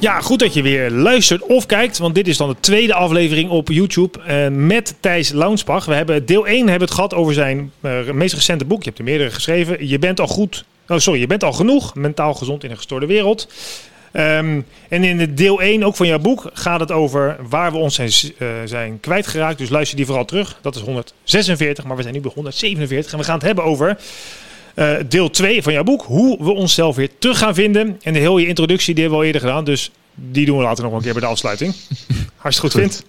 Ja, goed dat je weer luistert of kijkt, want dit is dan de tweede aflevering op YouTube uh, met Thijs Launsbach. We hebben deel 1 hebben het gehad over zijn uh, meest recente boek. Je hebt er meerdere geschreven. Je bent al goed, oh sorry, je bent al genoeg mentaal gezond in een gestoorde wereld. Um, en in de deel 1 ook van jouw boek gaat het over waar we ons zijn, uh, zijn kwijtgeraakt. Dus luister die vooral terug. Dat is 146, maar we zijn nu bij 147. En we gaan het hebben over uh, deel 2 van jouw boek. Hoe we onszelf weer terug gaan vinden. En de hele introductie die hebben we al eerder gedaan. Dus die doen we later nog een keer bij de afsluiting. Als je het goed, goed. vindt.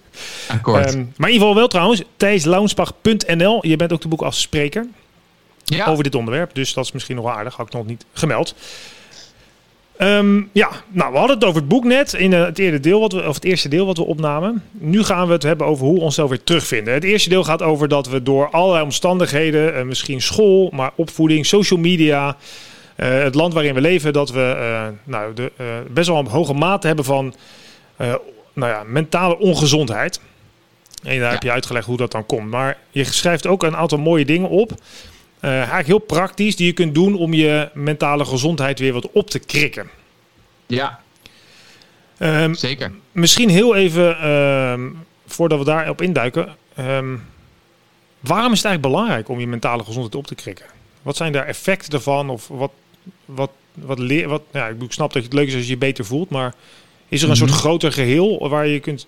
Akkoord. Um, maar in ieder geval wel trouwens. thijslaunsbach.nl. Je bent ook de boek als spreker. Ja. Over dit onderwerp. Dus dat is misschien nog wel aardig. Had ik nog niet gemeld. Um, ja, nou, we hadden het over het boek net in het, eerste deel wat we, of het eerste deel wat we opnamen. Nu gaan we het hebben over hoe we onszelf weer terugvinden. Het eerste deel gaat over dat we door allerlei omstandigheden, uh, misschien school, maar opvoeding, social media, uh, het land waarin we leven, dat we uh, nou, de, best wel een hoge mate hebben van nou ja, mentale ongezondheid. En daar ja. heb je uitgelegd hoe dat dan komt. Maar je schrijft ook een aantal mooie dingen op. Uh, eigenlijk heel praktisch die je kunt doen om je mentale gezondheid weer wat op te krikken. Ja, um, zeker. Misschien heel even, um, voordat we daarop induiken. Um, waarom is het eigenlijk belangrijk om je mentale gezondheid op te krikken? Wat zijn daar effecten ervan? Of wat, wat, wat leer... Wat, ja, ik snap dat het leuk is als je je beter voelt, maar is er een mm -hmm. soort groter geheel waar je kunt...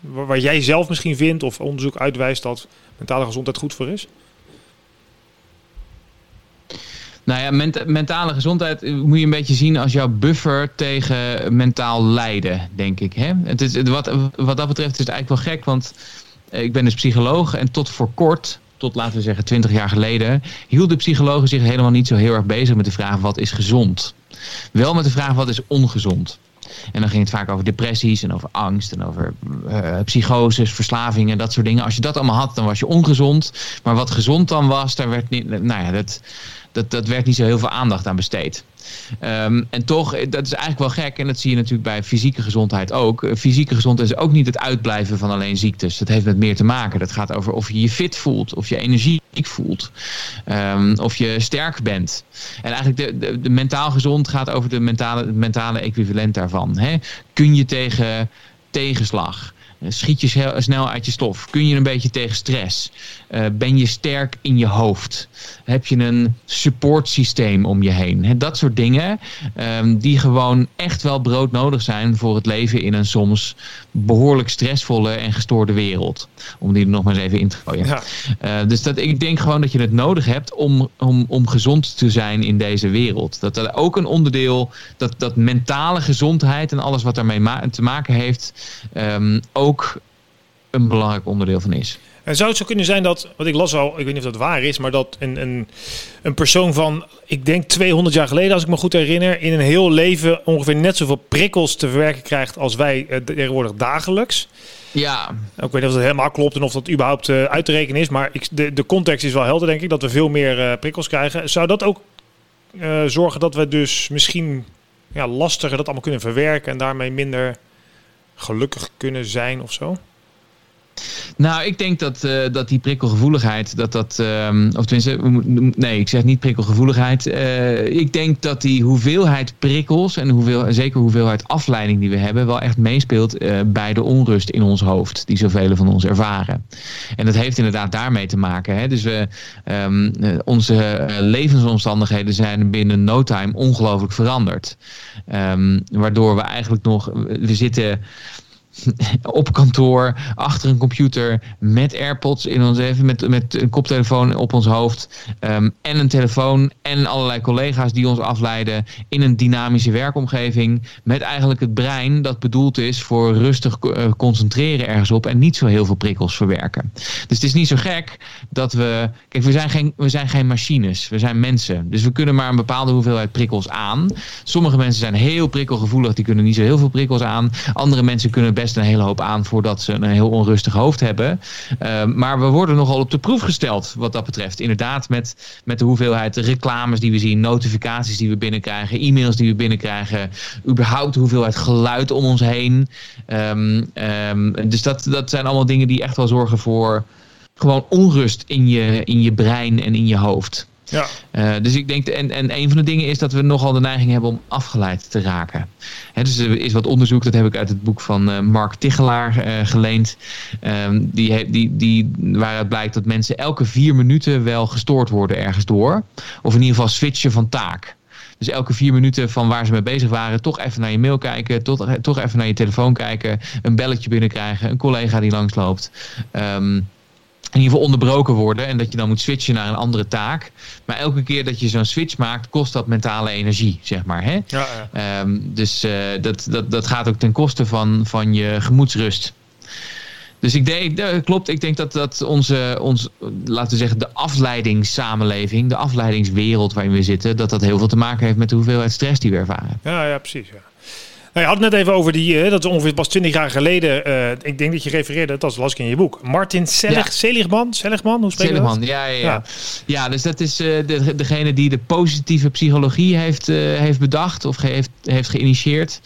Waar, waar jij zelf misschien vindt of onderzoek uitwijst dat mentale gezondheid goed voor is? Nou ja, ment mentale gezondheid moet je een beetje zien als jouw buffer tegen mentaal lijden, denk ik. Hè? Het is, wat, wat dat betreft is het eigenlijk wel gek, want ik ben dus psycholoog en tot voor kort, tot laten we zeggen 20 jaar geleden, hielden psychologen zich helemaal niet zo heel erg bezig met de vraag wat is gezond. Wel met de vraag wat is ongezond. En dan ging het vaak over depressies en over angst en over uh, psychoses, verslavingen, dat soort dingen. Als je dat allemaal had, dan was je ongezond. Maar wat gezond dan was, daar werd niet. Nou ja, dat, dat, dat werd niet zo heel veel aandacht aan besteed. Um, en toch, dat is eigenlijk wel gek. En dat zie je natuurlijk bij fysieke gezondheid ook. Fysieke gezondheid is ook niet het uitblijven van alleen ziektes. Dat heeft met meer te maken. Dat gaat over of je je fit voelt. Of je energiek voelt. Um, of je sterk bent. En eigenlijk de, de, mentaal gezond gaat over de mentale, het mentale equivalent daarvan. Hè? Kun je tegen tegenslag... Schiet je snel uit je stof? Kun je een beetje tegen stress? Uh, ben je sterk in je hoofd? Heb je een supportsysteem om je heen? He, dat soort dingen um, die gewoon echt wel broodnodig zijn voor het leven in een soms behoorlijk stressvolle en gestoorde wereld. Om die er nog maar eens even in te gooien. Ja. Uh, dus dat, ik denk gewoon dat je het nodig hebt om, om, om gezond te zijn in deze wereld. Dat er ook een onderdeel, dat, dat mentale gezondheid en alles wat daarmee ma te maken heeft, um, ook een belangrijk onderdeel van is. En zou het zo kunnen zijn dat, wat ik las al, ik weet niet of dat waar is, maar dat een, een, een persoon van, ik denk 200 jaar geleden, als ik me goed herinner, in een heel leven ongeveer net zoveel prikkels te verwerken krijgt als wij uh, tegenwoordig dagelijks. Ja. Ik weet niet of dat helemaal klopt en of dat überhaupt uh, uit te rekenen is, maar ik, de, de context is wel helder, denk ik, dat we veel meer uh, prikkels krijgen. Zou dat ook zorgen dat we dus misschien ja, lastiger dat allemaal kunnen verwerken en daarmee minder gelukkig kunnen zijn of zo? Nou, ik denk dat, uh, dat die prikkelgevoeligheid, dat dat, um, of tenminste, nee, ik zeg niet prikkelgevoeligheid. Uh, ik denk dat die hoeveelheid prikkels en hoeveel, zeker hoeveelheid afleiding die we hebben, wel echt meespeelt uh, bij de onrust in ons hoofd, die zoveel van ons ervaren. En dat heeft inderdaad daarmee te maken. Hè? Dus we, um, onze levensomstandigheden zijn binnen no time ongelooflijk veranderd. Um, waardoor we eigenlijk nog, we zitten op kantoor, achter een computer, met AirPods in ons even, met, met een koptelefoon op ons hoofd. Um, en een telefoon en allerlei collega's die ons afleiden in een dynamische werkomgeving. Met eigenlijk het brein dat bedoeld is voor rustig uh, concentreren ergens op en niet zo heel veel prikkels verwerken. Dus het is niet zo gek dat we. Kijk, we zijn geen, we zijn geen machines, we zijn mensen. Dus we kunnen maar een bepaalde hoeveelheid prikkels aan. Sommige mensen zijn heel prikkelgevoelig, die kunnen niet zo heel veel prikkels aan. Andere mensen kunnen best een hele hoop aan voordat ze een heel onrustig hoofd hebben. Ehm, maar we worden nogal op de proef gesteld wat dat betreft. Inderdaad, met, met de hoeveelheid reclames die we zien, notificaties die we binnenkrijgen, e-mails die we binnenkrijgen, überhaupt de hoeveelheid geluid om ons heen. Ehm, dus dat, dat zijn allemaal dingen die echt wel zorgen voor gewoon onrust in je, in je brein en in je hoofd. Ja. Uh, dus ik denk, en, en een van de dingen is dat we nogal de neiging hebben om afgeleid te raken. He, dus er is wat onderzoek, dat heb ik uit het boek van uh, Mark Tichelaar uh, geleend. Um, die, die, die, waaruit blijkt dat mensen elke vier minuten wel gestoord worden ergens door. Of in ieder geval switchen van taak. Dus elke vier minuten van waar ze mee bezig waren, toch even naar je mail kijken, toch, toch even naar je telefoon kijken, een belletje binnenkrijgen, een collega die langsloopt. Um, in ieder geval onderbroken worden en dat je dan moet switchen naar een andere taak. Maar elke keer dat je zo'n switch maakt, kost dat mentale energie, zeg maar. Hè? Ja, ja. Um, dus uh, dat, dat, dat gaat ook ten koste van, van je gemoedsrust. Dus ik denk, klopt, ik denk dat, dat onze, ons, laten we zeggen, de afleidingssamenleving, de afleidingswereld waarin we zitten, dat dat heel veel te maken heeft met de hoeveelheid stress die we ervaren. Ja, ja precies. Ja. Nou, je had het net even over die, uh, dat is ongeveer pas 20 jaar geleden. Uh, ik denk dat je refereerde, dat las ik in je boek. Martin Selig, ja. Seligman, Seligman, hoe spreek je Seligman, ja, ja, ja, ja. dus dat is uh, de, degene die de positieve psychologie heeft, heeft bedacht of heeft, heeft geïnitieerd.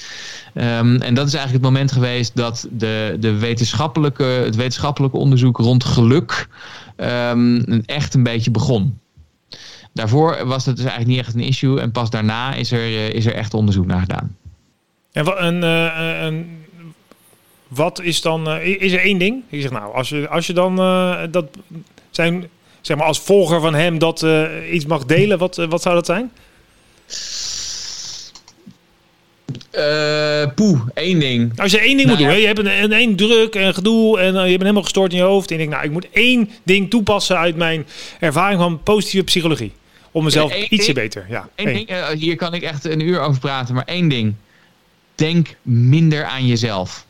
Um, en dat is eigenlijk het moment geweest dat de, de wetenschappelijke, het wetenschappelijke onderzoek rond geluk um, echt een beetje begon. Daarvoor was dat dus eigenlijk niet echt een issue en pas daarna is er, is er echt onderzoek naar gedaan. En wat, uh, een, wat is dan, uh, is er één ding? Ik zeg nou, als je, als je dan dat zijn, zeg maar als volger van hem dat iets mag delen, wat, wat zou dat zijn? Uh, poeh, één ding. Als je één ding moet nou doen, je hebt een, een, één druk en gedoe en je bent helemaal gestoord in je hoofd. En ik denk, nou, ik moet één ding toepassen uit mijn ervaring van positieve psychologie. Om mezelf ietsje beter. Ja, één ding, hier kan ik echt een uur over praten, maar één ding denk minder aan jezelf.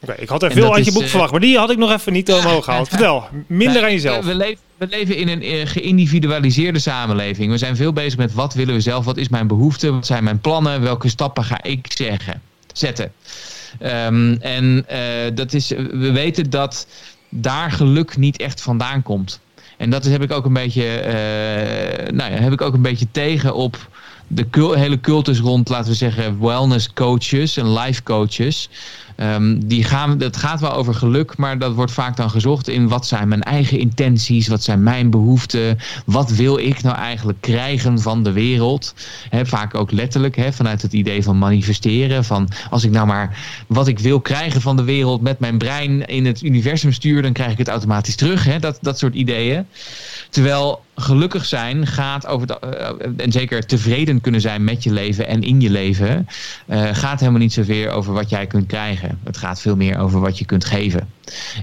Oké, ik had er veel uit je boek uh, verwacht, maar die had ik nog even niet omhoog gehaald. Vertel, minder aan jezelf. We, leven, we leven in een uh, geïndividualiseerde samenleving. We zijn veel bezig met wat willen we zelf, wat is mijn behoefte, wat zijn mijn plannen, welke stappen ga ik zeggen, zetten. Um, en uh, dat is, we weten dat daar geluk niet echt vandaan komt. En dat is, heb ik ook een beetje, nou ja, heb ik ook een beetje tegen op de hele cultus rond, laten we zeggen, wellness coaches en life coaches. Um, die gaan, dat gaat wel over geluk, maar dat wordt vaak dan gezocht in wat zijn mijn eigen intenties, wat zijn mijn behoeften, wat wil ik nou eigenlijk krijgen van de wereld. He, vaak ook letterlijk, he, vanuit het idee van manifesteren. Van als ik nou maar wat ik wil krijgen van de wereld met mijn brein in het universum stuur, dan krijg ik het automatisch terug. He, dat, dat soort ideeën. Terwijl gelukkig zijn gaat over de, uh, en zeker tevreden kunnen zijn met je leven en in je leven, uh, gaat helemaal niet zoveel over wat jij kunt krijgen. Het gaat veel meer over wat je kunt geven.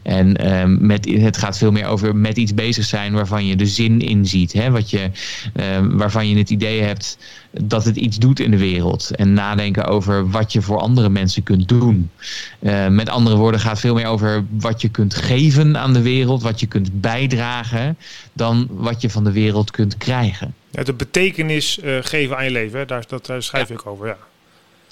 En uh, met, het gaat veel meer over met iets bezig zijn waarvan je de zin in ziet. Hè? Wat je, ehm, waarvan je het idee hebt dat het iets doet in de wereld. En nadenken over wat je voor andere mensen kunt doen. Uh, met andere woorden gaat veel meer over wat je kunt geven aan de wereld. Wat je kunt bijdragen. Dan wat je van de wereld kunt krijgen. Ja, de betekenis uh, geven aan je leven. Daar, dat, daar schrijf ja. ik over, ja.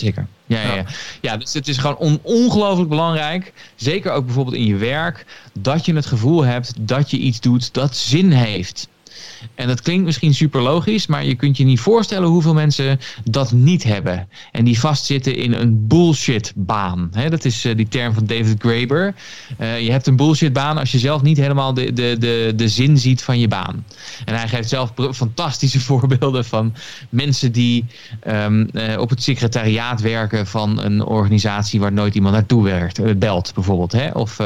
Zeker. Ja, ja. Ja. ja, dus het is gewoon on ongelooflijk belangrijk, zeker ook bijvoorbeeld in je werk, dat je het gevoel hebt dat je iets doet dat zin heeft. En dat klinkt misschien super logisch, maar je kunt je niet voorstellen hoeveel mensen dat niet hebben. En die vastzitten in een bullshitbaan. dat is uh, die term van David Graeber. Uh, je hebt een bullshitbaan als je zelf niet helemaal de, de, de, de zin ziet van je baan. En hij geeft zelf fantastische voorbeelden van mensen die um, uh, op het secretariaat werken van een organisatie waar nooit iemand naartoe werkt. belt bijvoorbeeld. Hè? Of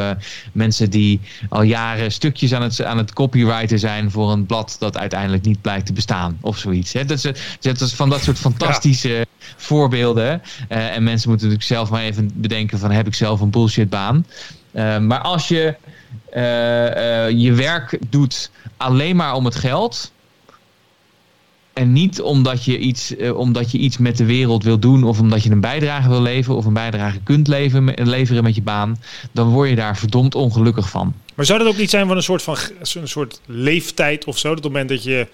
mensen die al jaren stukjes aan het, aan het copywriten zijn voor een blad dat uiteindelijk niet blijkt te bestaan of zoiets. Hè? Dat, is, dat is van dat soort fantastische ja. voorbeelden. Uh, en mensen moeten natuurlijk zelf maar even bedenken van heb ik zelf een bullshitbaan. Uh, maar als je je werk doet alleen maar om het geld... En niet omdat je, iets, uh, omdat je iets met de wereld wil doen of omdat je een bijdrage wil leveren of een bijdrage kunt leveren met je baan, dan word je daar verdomd ongelukkig van. Maar zou dat ook niet zijn van een soort van een soort leeftijd of zo? Dat op het moment dat je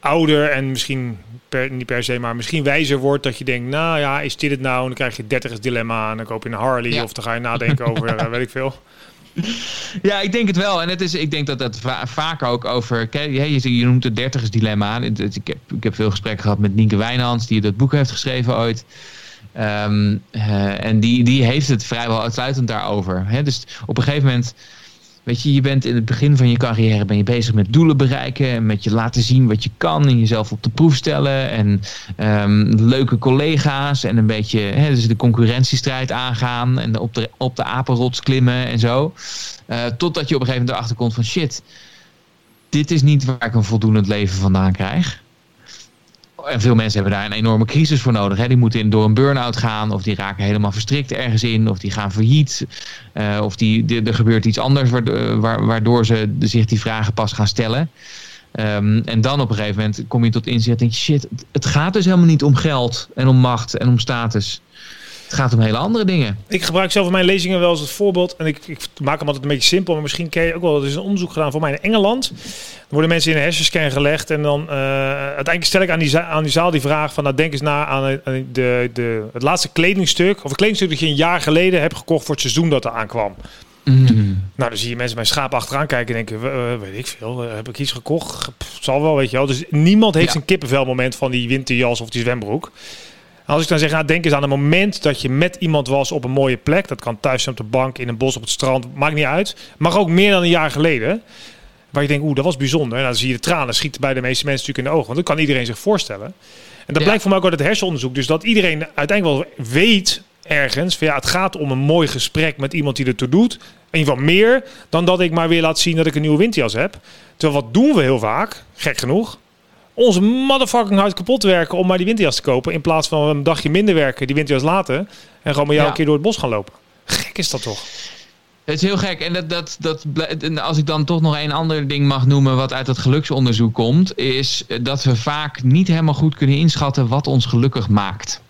ouder en misschien per, niet per se, maar misschien wijzer wordt. Dat je denkt, nou ja, is dit het nou? En dan krijg je 30 dilemma en dan koop je een Harley of dan ga je nadenken over, uh, weet ik veel. Ja, ik denk het wel. En het is, ik denk dat dat vaak ook over. Je, je noemt het dertigers dilemma. Ik heb, ik heb veel gesprekken gehad met Nienke Wijnands, die dat boek heeft geschreven ooit. Ehm, eh, en die, die heeft het vrijwel uitsluitend daarover. Dus op een gegeven moment Weet je, je bent in het begin van je carrière ben je bezig met doelen bereiken en met je laten zien wat je kan en jezelf op de proef stellen en um, leuke collega's en een beetje hè, dus de concurrentiestrijd aangaan en op de, op de apenrots klimmen en zo. Uh, totdat je op een gegeven moment erachter komt van shit, dit is niet waar ik een voldoend leven vandaan krijg. En veel mensen hebben daar een enorme crisis voor nodig. Hè. Die moeten in, door een burn-out gaan, of die raken helemaal verstrikt ergens in, of die gaan failliet, uh, of die, er gebeurt iets anders waardoor, waardoor ze zich die vragen pas gaan stellen. Um, en dan op een gegeven moment kom je tot inzicht en denk je, shit, het gaat dus helemaal niet om geld en om macht en om status. Het gaat om hele andere dingen. Ik gebruik zelf in mijn lezingen wel als het voorbeeld. En ik, ik maak hem altijd een beetje simpel. Maar misschien ken je ook wel. Er is een onderzoek gedaan voor mij in Engeland. Er worden mensen in een hersenscan gelegd. En dan uh, uiteindelijk stel ik aan die, aan die zaal die vraag van... Nou, denk eens na aan de, de, het laatste kledingstuk. Of het kledingstuk dat je een jaar geleden hebt gekocht voor het seizoen dat er aankwam. Mm. Nou, dan zie je mensen mijn schaap achteraan kijken en denken, uh, weet ik veel, uh, heb ik iets gekocht? Pff, zal wel, weet je wel. Dus niemand heeft ja. een kippenvelmoment van die winterjas of die zwembroek. Als ik dan zeg, nou, denk eens aan een moment dat je met iemand was op een mooie plek. Dat kan thuis zijn op de bank, in een bos, op het strand, maakt niet uit. Mag ook meer dan een jaar geleden. Waar je denkt, oeh, dat was bijzonder. En dan zie je de tranen schieten bij de meeste mensen natuurlijk in de ogen. Want dat kan iedereen zich voorstellen. En dat blijkt voor mij ook uit het hersenonderzoek. Dus dat iedereen uiteindelijk wel weet ergens... Van, ja, het gaat om een mooi gesprek met iemand die ertoe doet. In ieder geval meer dan dat ik maar weer laat zien dat ik een nieuwe winterjas heb. Terwijl wat doen we heel vaak, gek genoeg onze motherfucking hard kapot werken om maar die winterjas te kopen. In plaats van een dagje minder werken, die winterjas laten. En gewoon met jou een keer door het bos gaan lopen. Gek is dat toch? Het is heel gek. En dat, dat, dat, als ik dan toch nog een ander ding mag noemen wat uit het geluksonderzoek komt, is dat we vaak niet helemaal goed kunnen inschatten wat ons gelukkig maakt.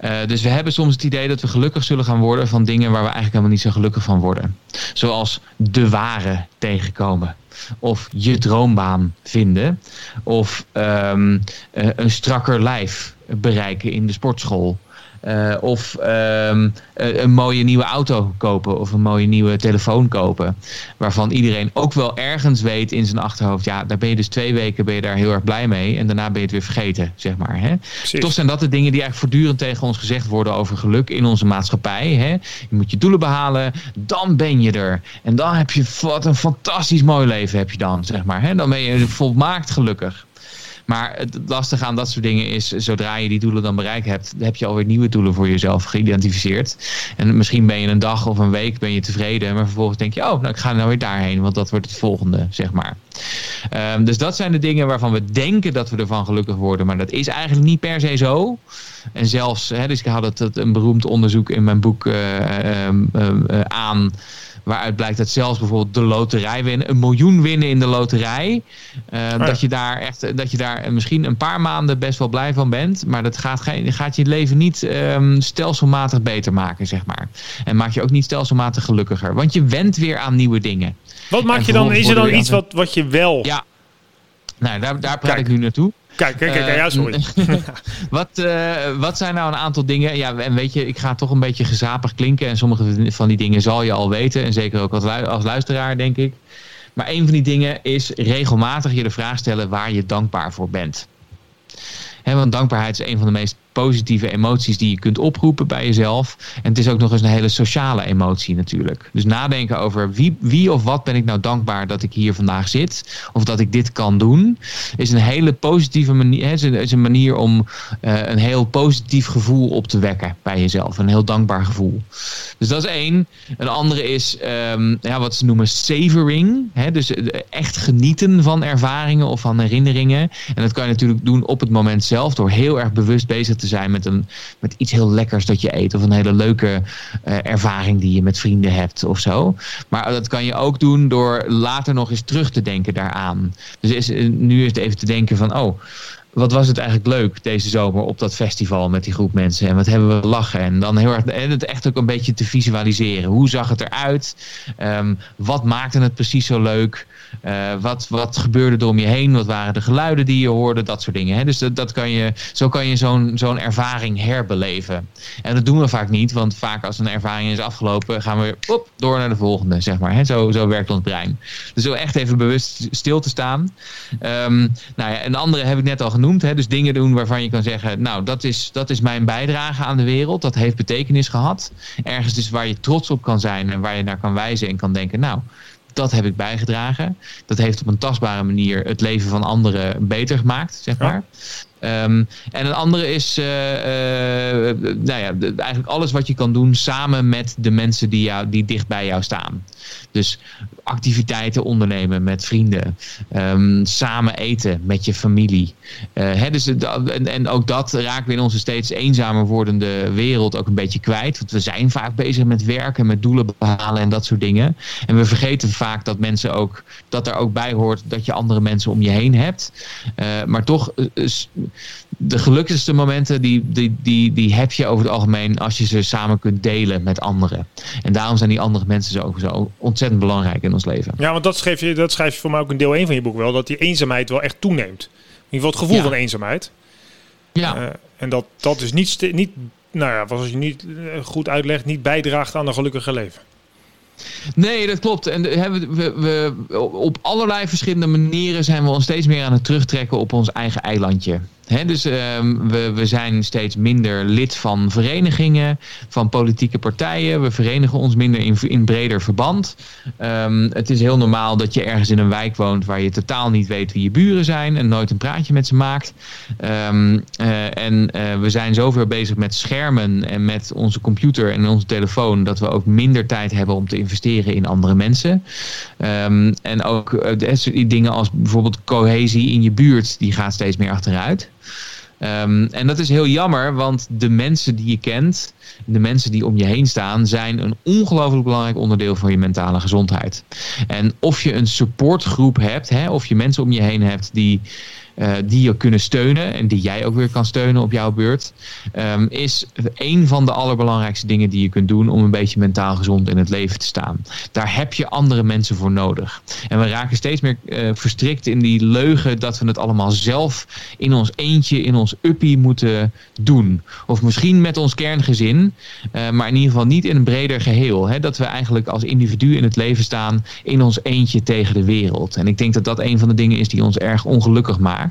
Uh, dus we hebben soms het idee dat we gelukkig zullen gaan worden van dingen waar we eigenlijk helemaal niet zo gelukkig van worden. Zoals de ware tegenkomen of je droombaan vinden. Of um, een strakker lijf bereiken in de sportschool. Uh, of um, een mooie nieuwe auto kopen of een mooie nieuwe telefoon kopen. Waarvan iedereen ook wel ergens weet in zijn achterhoofd. Ja, daar ben je dus twee weken ben je daar heel erg blij mee. En daarna ben je het weer vergeten, zeg maar. Hè? Toch zijn dat de dingen die eigenlijk voortdurend tegen ons gezegd worden over geluk in onze maatschappij. Hè? Je moet je doelen behalen, dan ben je er. En dan heb je wat een fantastisch mooi leven heb je dan, zeg maar. Hè? Dan ben je volmaakt gelukkig. Maar het lastige aan dat soort dingen is, zodra je die doelen dan bereikt hebt, heb je alweer nieuwe doelen voor jezelf geïdentificeerd. En misschien ben je een dag of een week ben je tevreden, maar vervolgens denk je, oh, nou ik ga nou weer daarheen, want dat wordt het volgende, zeg maar. Um, dus dat zijn de dingen waarvan we denken dat we ervan gelukkig worden, maar dat is eigenlijk niet per se zo. En zelfs, hè, dus ik had het, een beroemd onderzoek in mijn boek uh, um, uh, aan. Waaruit blijkt dat zelfs bijvoorbeeld de loterij winnen, een miljoen winnen in de loterij. Uh, Dat je daar echt, dat je daar misschien een paar maanden best wel blij van bent. Maar dat gaat, gaat je leven niet um, stelselmatig beter maken, zeg maar. En maakt je ook niet stelselmatig gelukkiger. Want je went weer aan nieuwe dingen. Wat maak je dan? Is er dan iets wat, wat je wel. Ja. Nou, daar, daar praat ik nu naartoe. Kijk, kijk, kijk, ja, sorry. wat, uh, wat zijn nou een aantal dingen? Ja, en weet je, ik ga toch een beetje gezapig klinken. En sommige van die dingen zal je al weten. En zeker ook als, als luisteraar, denk ik. Maar een van die dingen is regelmatig je de vraag stellen waar je dankbaar voor bent. He, want dankbaarheid is een van de meest positieve emoties die je kunt oproepen bij jezelf. En het is ook nog eens een hele sociale emotie natuurlijk. Dus nadenken over wie, wie of wat ben ik nou dankbaar dat ik hier vandaag zit. Of dat ik dit kan doen. Is een hele positieve manier. Is is een manier om uh, een heel positief gevoel op te wekken bij jezelf. Een heel dankbaar gevoel. Dus dat is één. Een andere is um, ja, wat ze noemen savoring. Hè? Dus echt genieten van ervaringen of van herinneringen. En dat kan je natuurlijk doen op het moment zelf. Door heel erg bewust bezig te zijn met, een, met iets heel lekkers dat je eet. Of een hele leuke uh, ervaring die je met vrienden hebt of zo. Maar dat kan je ook doen door later nog eens terug te denken daaraan. Dus is, nu is het even te denken van, oh, wat was het eigenlijk leuk deze zomer op dat festival met die groep mensen. En wat hebben we lachen. En dan heel erg en het echt ook een beetje te visualiseren. Hoe zag het eruit? Um, wat maakte het precies zo leuk? Uh, wat, wat gebeurde er om je heen? Wat waren de geluiden die je hoorde? Dat soort dingen. Hè? Dus dat, dat kan je, zo kan je zo'n zo'n ervaring herbeleven. En dat doen we vaak niet. Want vaak als een ervaring is afgelopen gaan we op, door naar de volgende. Zeg maar, hè? Zo, zo werkt ons brein. Dus zo echt even bewust stil te staan. Um, nou ja, een andere heb ik net al genoemd. Hè? Dus dingen doen waarvan je kan zeggen... nou, dat is, dat is mijn bijdrage aan de wereld. Dat heeft betekenis gehad. Ergens dus waar je trots op kan zijn... en waar je naar kan wijzen en kan denken... nou, dat heb ik bijgedragen. Dat heeft op een tastbare manier het leven van anderen beter gemaakt, zeg maar. Ehm, en een andere is uh, uh, nou ja, eigenlijk alles wat je kan doen samen met de mensen die, jou, die dicht bij jou staan. Dus activiteiten ondernemen met vrienden. Um, samen eten met je familie. Uh, hè, dus, en, en ook dat raken we in onze steeds eenzamer wordende wereld ook een beetje kwijt. Want we zijn vaak bezig met werken, met doelen behalen en dat soort dingen. En we vergeten vaak dat mensen ook dat er ook bij hoort dat je andere mensen om je heen hebt. maar toch de gelukkigste momenten die, die, die, die heb je over het algemeen als je ze samen kunt delen met anderen. En daarom zijn die andere mensen zo, zo ontzettend belangrijk in ons leven. Ja, want dat schrijf, je, dat schrijf je voor mij ook in deel 1 van je boek wel, dat die eenzaamheid wel echt toeneemt. In ieder geval het gevoel van eenzaamheid. Ja. Uh, en dat dat dus niet, niet nou ja, als je niet eh, goed uitlegt, niet bijdraagt aan een gelukkige leven. Nee, dat klopt. En we, we, we, op allerlei verschillende manieren zijn we ons steeds meer aan het terugtrekken op ons eigen eilandje dus ehm, we, we zijn steeds minder lid van verenigingen, van politieke partijen. We verenigen ons minder in, in breder verband. Um, het is heel normaal dat je ergens in een wijk woont waar je totaal niet weet wie je buren zijn en nooit een praatje met ze maakt. Um, uh, en uh, we zijn zoveel bezig met schermen en met onze computer en onze telefoon dat we ook minder tijd hebben om te investeren in andere mensen. en ook uh, dingen als bijvoorbeeld cohesie in je buurt, die gaat steeds meer achteruit. Um, en dat is heel jammer, want de mensen die je kent, de mensen die om je heen staan, zijn een ongelooflijk belangrijk onderdeel van je mentale gezondheid. En of je een supportgroep hebt, hè, of je mensen om je heen hebt die die je kunnen steunen en die jij ook weer kan steunen op jouw beurt, um, is een van de allerbelangrijkste dingen die je kunt doen om een beetje mentaal gezond in het leven te staan. Daar heb je andere mensen voor nodig. En we raken steeds meer uh, verstrikt in die leugen dat we het allemaal zelf in ons eentje, in ons uppie moeten doen. Of misschien met ons kerngezin, uh, maar in ieder geval niet in een breder geheel. Hè? Dat we eigenlijk als individu in het leven staan in ons eentje tegen de wereld. En ik denk dat dat een van de dingen is die ons erg ongelukkig maakt.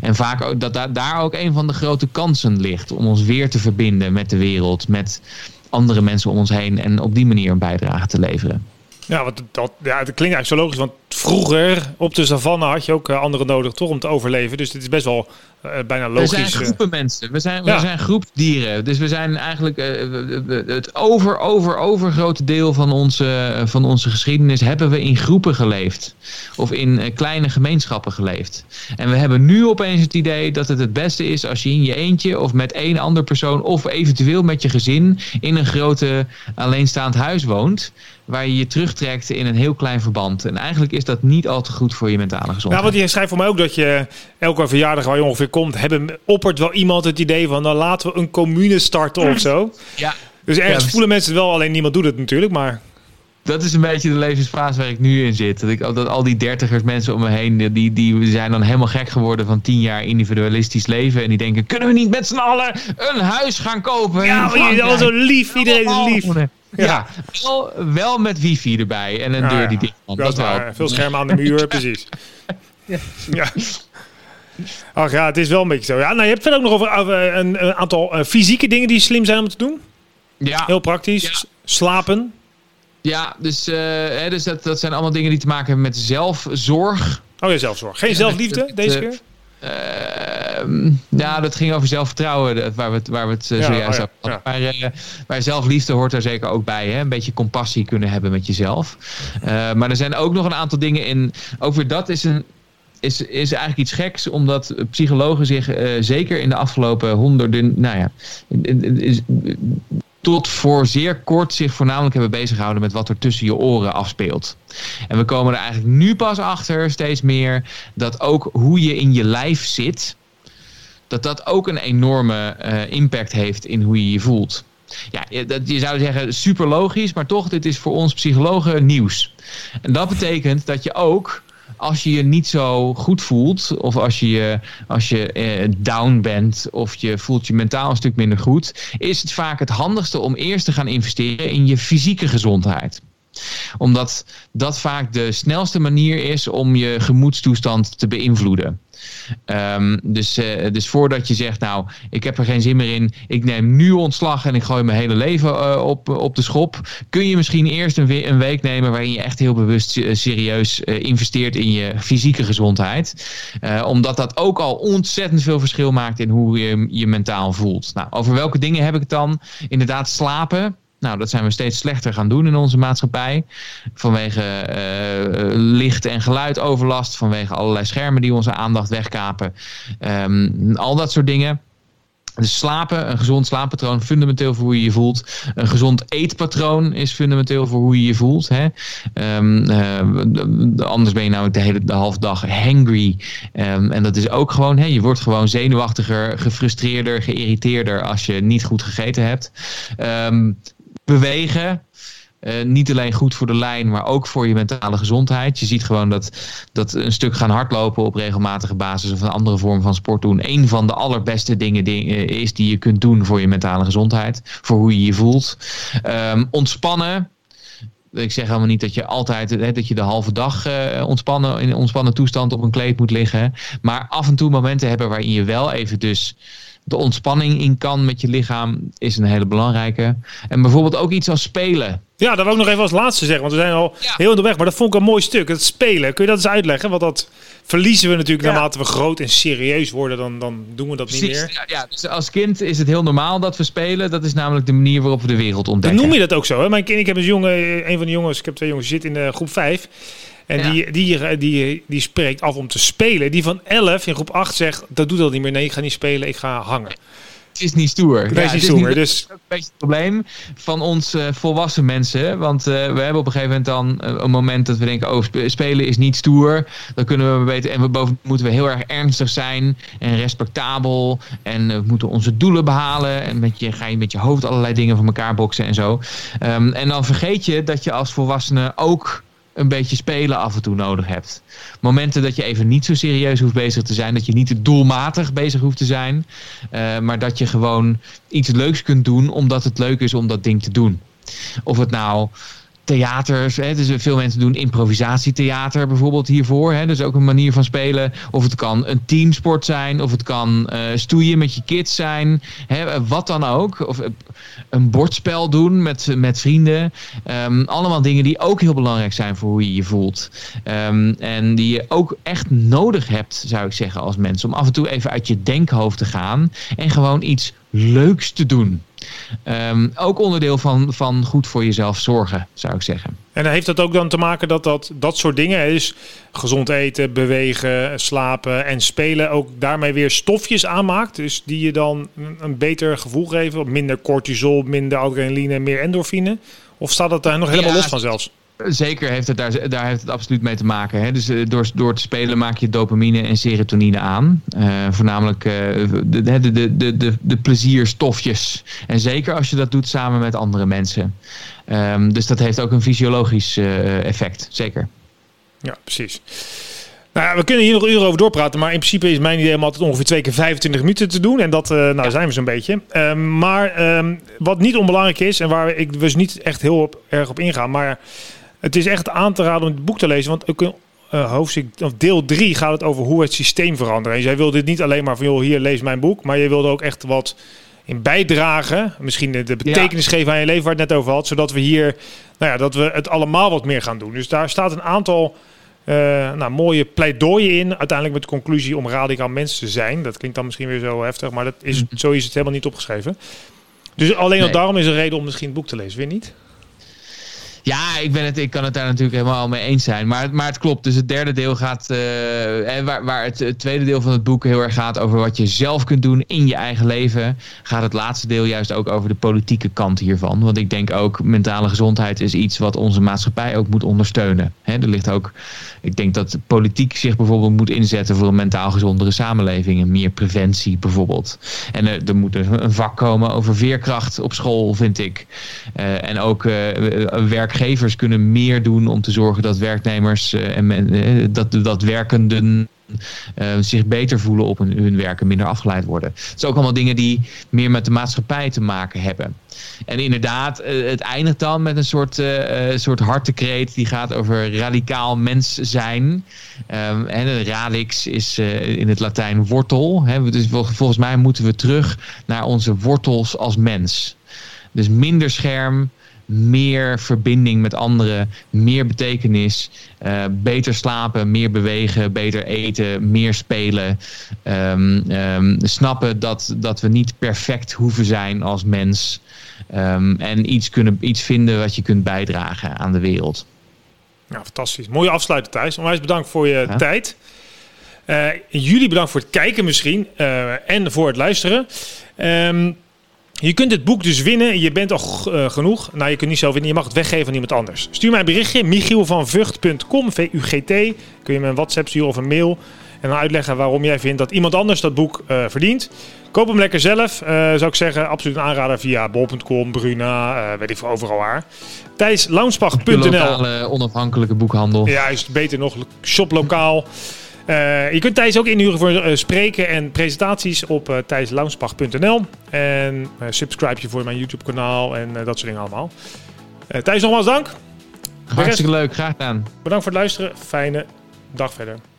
En vaak ook, dat daar ook een van de grote kansen ligt om ons weer te verbinden met de wereld, met andere mensen om ons heen en op die manier een bijdrage te leveren. Ja, want dat, ja, dat klinkt eigenlijk zo logisch. Want vroeger op de savanne had je ook uh, anderen nodig toch om te overleven. Dus dit is best wel uh, bijna logisch. We zijn eh. groepen mensen. We zijn, ja. we zijn groepdieren. Dus we zijn eigenlijk uh, het over, over, overgrote deel van onze, van onze geschiedenis hebben we in groepen geleefd. Of in kleine gemeenschappen geleefd. En we hebben nu opeens het idee dat het het beste is als je in je eentje of met één ander persoon of eventueel met je gezin in een grote alleenstaand huis woont waar je je terugtrekt in een heel klein verband. En eigenlijk is dat niet al te goed voor je mentale gezondheid. Ja, want je schrijft voor mij ook dat je elke verjaardag waar je ongeveer komt, hebben, oppert wel iemand het idee van, dan nou, laten we een commune starten of zo. Ja. Dus ergens ja, voelen mensen het wel, alleen niemand doet het natuurlijk, maar... Dat is een beetje de levensfase waar ik nu in zit. Dat, ik, dat al die dertigers mensen om me heen, die, die zijn dan helemaal gek geworden van tien jaar individualistisch leven. En die denken, kunnen we niet met z'n allen een huis gaan kopen? Ja, je al zo lief, iedereen is lief. Ja, wel, wel, met wifi erbij en een deur die dicht kan. Dat, dat wel. Veel schermen aan de muur, precies. ja. ja. Ach ja, het is wel een beetje zo. Ja, nou, je hebt verder ook nog over een, een aantal uh, fysieke dingen die slim zijn om te doen. Ja. Heel praktisch. Ja. Slapen. Ja, dus, uh, hè, dus dat, dat zijn allemaal dingen die te maken hebben met zelfzorg. Oh ja, zelfzorg. Geen zelfliefde met, deze keer? Uh, ja, dat ging over zelfvertrouwen, waar we het, waar we het uh, ja, zojuist oh ja, hadden. Maar, uh, maar, zelfliefde hoort daar zeker ook bij. Hè? Een beetje compassie kunnen hebben met jezelf. maar er zijn ook nog een aantal dingen in. Ook weer dat is een. Is, is eigenlijk iets geks, omdat psychologen zich zeker in de afgelopen honderden, nou ja, is, tot voor zeer kort zich voornamelijk hebben bezig gehouden met wat er tussen je oren afspeelt. En we komen er eigenlijk nu pas achter, steeds meer, dat ook hoe je in je lijf zit, dat dat ook een enorme impact heeft in hoe je je voelt. Ja, dat, je zou zeggen super logisch, maar toch, dit is voor ons psychologen nieuws. En dat betekent dat je ook als je je niet zo goed voelt, of als je, als je eh, down bent, of je voelt je mentaal een stuk minder goed, is het vaak het handigste om eerst te gaan investeren in je fysieke gezondheid omdat dat vaak de snelste manier is om je gemoedstoestand te beïnvloeden. Um, dus, uh, dus voordat je zegt, nou, ik heb er geen zin meer in, ik neem nu ontslag en ik gooi mijn hele leven uh, op, op de schop, kun je misschien eerst een, een week nemen waarin je echt heel bewust serieus investeert in je fysieke gezondheid. omdat dat ook al ontzettend veel verschil maakt in hoe je je mentaal voelt. Nou, over welke dingen heb ik het dan? Inderdaad, slapen. Nou, dat zijn we steeds slechter gaan doen in onze maatschappij. Vanwege uh, licht- en geluidoverlast, vanwege allerlei schermen die onze aandacht wegkapen. Um, al dat soort dingen. Dus slapen, een gezond slaappatroon, fundamenteel voor hoe je je voelt. Een gezond eetpatroon is fundamenteel voor hoe je je voelt. Hè? Um, uh, anders ben je namelijk de hele de halve dag hangry. Um, en dat is ook gewoon, hè, je wordt gewoon zenuwachtiger, gefrustreerder, geïrriteerder als je niet goed gegeten hebt. Um, bewegen. Uh, niet alleen goed voor de lijn, maar ook voor je mentale gezondheid. Je ziet gewoon dat, dat een stuk gaan hardlopen op regelmatige basis of een andere vorm van sport doen. Een van de allerbeste dingen uh, is die je kunt doen voor je mentale gezondheid. Voor hoe je je voelt. Um, ontspannen. Ik zeg helemaal niet dat je altijd hè, dat je de halve dag uh, ontspannen, in ontspannen toestand op een kleed moet liggen. Maar af en toe momenten hebben waarin je wel even dus de ontspanning in kan met je lichaam is een hele belangrijke. En bijvoorbeeld ook iets als spelen. Ja, dat wil ik nog even als laatste zeggen, want we zijn al heel onderweg. Maar dat vond ik een mooi stuk, het spelen. Kun je dat eens uitleggen? Want dat verliezen we natuurlijk naarmate we groot en serieus worden, dan, dan doen we dat niet meer. Ja, ja, dus als kind is het heel normaal dat we spelen. Dat is namelijk de manier waarop we de wereld ontdekken. Dan noem je dat ook zo. Hè? Mijn kind, ik heb een jongen, een van de jongens, ik heb twee jongens, zit in de groep 5. En die, die, die, die spreekt af om te spelen. Die van 11 in groep 8 zegt, dat doet dat niet meer. Nee, ik ga niet spelen, ik ga hangen. Het is niet stoer. Het is niet stoer. dus... Dat is een beetje het probleem van ons uh, volwassen mensen. Want uh, we hebben op een gegeven moment dan uh, een moment dat we denken: oh, spelen is niet stoer. Dan kunnen we beter. En we boven moeten we heel erg ernstig zijn en respectabel. En we moeten onze doelen behalen. En met je, ga je met je hoofd allerlei dingen van elkaar boksen en zo. Um, en dan vergeet je dat je als volwassene ook een beetje spelen af en toe nodig hebt. Momenten dat je even niet zo serieus hoeft bezig te zijn. Dat je niet doelmatig bezig hoeft te zijn. Uh, maar dat je gewoon iets leuks kunt doen omdat het leuk is om dat ding te doen. Of het nou theaters. Hè, dus veel mensen doen improvisatietheater bijvoorbeeld hiervoor. Hè, dus ook een manier van spelen. Of het kan een teamsport zijn. Of het kan uh, stoeien met je kids zijn. Hè, wat dan ook. Of een bordspel doen met, met vrienden. Um, allemaal dingen die ook heel belangrijk zijn voor hoe je je voelt. Um, en die je ook echt nodig hebt, zou ik zeggen, als mens. Om af en toe even uit je denkhoofd te gaan. En gewoon iets leuks te doen. Um, ook onderdeel van, van goed voor jezelf zorgen, zou ik zeggen. En heeft dat ook dan te maken dat dat, dat soort dingen is? Gezond eten, bewegen, slapen en spelen ook daarmee weer stofjes aanmaakt. Dus die je dan een beter gevoel geven. Minder cortisol, minder adrenaline, meer endorfine. Of staat dat daar nog helemaal ja, los van zelfs? Zeker heeft het daar, daar heeft het absoluut mee te maken. Hè? Dus uh, door, door te spelen maak je dopamine en serotonine aan. Uh, voornamelijk uh, de, de, de, de, de, de plezierstofjes. En zeker als je dat doet samen met andere mensen. Um, dus dat heeft ook een fysiologisch effect, zeker. Ja, precies. Nou ja, we kunnen hier nog uren over doorpraten, maar in principe is mijn idee om altijd ongeveer twee keer 25 minuten te doen. En dat uh, nou, ja. zijn we zo'n beetje. Um, maar um, wat niet onbelangrijk is, en waar ik dus niet echt heel op, erg op ingaan, maar het is echt aan te raden om het boek te lezen. Want ook in uh, hoofdstuk, of deel 3 gaat het over hoe het systeem veranderen. En jij wilde dit niet alleen maar van, joh, hier lees mijn boek. Maar je wilde ook echt wat in bijdragen. Misschien de, betekenis ja. geven aan je leven waar het net over had. Zodat we hier, nou ja, dat we het allemaal wat meer gaan doen. Dus daar staat een aantal uh, nou, mooie pleidooien in. Uiteindelijk met de conclusie om radicaal mens te zijn. Dat klinkt dan misschien weer zo heftig, maar dat is, zo is het helemaal niet opgeschreven. Dus alleen nee. al daarom is een reden om misschien het boek te lezen, weer niet? Ja, ik, ben het, ik kan het daar natuurlijk helemaal mee eens zijn. Maar, maar het klopt. Dus het derde deel gaat. Uh, waar, waar het, tweede deel van het boek heel erg gaat over wat je zelf kunt doen in je eigen leven. Gaat het laatste deel juist ook over de politieke kant hiervan. Want ik denk ook mentale gezondheid is iets wat onze maatschappij ook moet ondersteunen. Er ligt ook. Ik denk dat politiek zich bijvoorbeeld moet inzetten voor een mentaal gezondere samenleving. En meer preventie bijvoorbeeld. En er, moet een vak komen over veerkracht op school, vind ik. Uh, en ook uh, werkgevers kunnen meer doen om te zorgen dat werknemers uh, en dat, dat werkenden uh, zich beter voelen op hun, hun werk en minder afgeleid worden. Het zijn ook allemaal dingen die meer met de maatschappij te maken hebben. En inderdaad, het eindigt dan met een soort, uh, soort hartekreet die gaat over radicaal mens zijn. Um, en de radix is in het Latijn wortel. Hè. Dus volgens mij moeten we terug naar onze wortels als mens. Dus minder scherm, meer verbinding met anderen, meer betekenis, uh, beter slapen, meer bewegen, beter eten, meer spelen. Um, um, snappen dat, dat we niet perfect hoeven zijn als mens. Um, en iets, kunnen, iets vinden wat je kunt bijdragen aan de wereld. Ja, fantastisch. Mooie afsluiter Thijs. Onwijs bedankt voor je ja. tijd. Uh, jullie bedankt voor het kijken misschien uh, en voor het luisteren. Um, je kunt het boek dus winnen. Je bent al uh, genoeg. Nou, je kunt niet zelf winnen. Je mag het weggeven aan iemand anders. Stuur mij een berichtje. michielvanvugt.com V-U-G-T. Kun je me een WhatsApp sturen of een mail. En dan uitleggen waarom jij vindt dat iemand anders dat boek uh, verdient. Koop hem lekker zelf. Uh, zou ik zeggen, absoluut een aanrader via bol.com, Bruna, weet ik veel, overal waar. ThijsLaunsbach.nl lokale onafhankelijke boekhandel. Ja, is beter nog. Shop lokaal. Uh, je kunt Thijs ook inhuren voor uh, spreken en presentaties op uh, thijslaunsbach.nl. En subscribe je voor mijn YouTube kanaal en dat soort dingen allemaal. Thijs, nogmaals dank. Hartstikke leuk, graag gedaan. Bedankt voor het luisteren. Fijne dag verder.